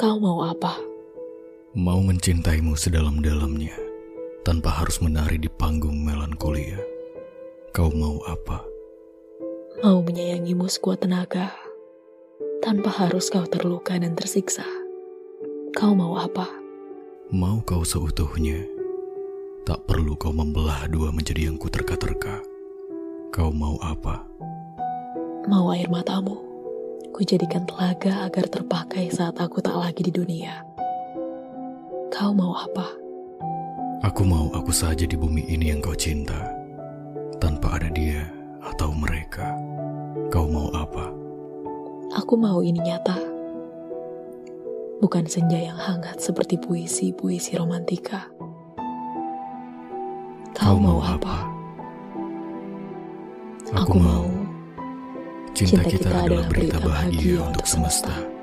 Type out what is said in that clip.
Kau mau apa? Mau mencintaimu sedalam-dalamnya, tanpa harus menari di panggung melankolia. Kau mau apa? Mau menyayangimu sekuat tenaga, tanpa harus kau terluka dan tersiksa. Kau mau apa? Mau kau seutuhnya, tak perlu kau membelah dua menjadi yang kuterka-terka. Kau mau apa? Mau air matamu, ku jadikan telaga agar terpakai saat aku tak lagi di dunia. Kau mau apa? Aku mau aku saja di bumi ini yang kau cinta, tanpa ada dia atau mereka. Kau mau apa? Aku mau ini nyata. Bukan senja yang hangat seperti puisi-puisi romantika. Kau, mau apa? Aku mau cinta kita adalah berita bahagia untuk semesta.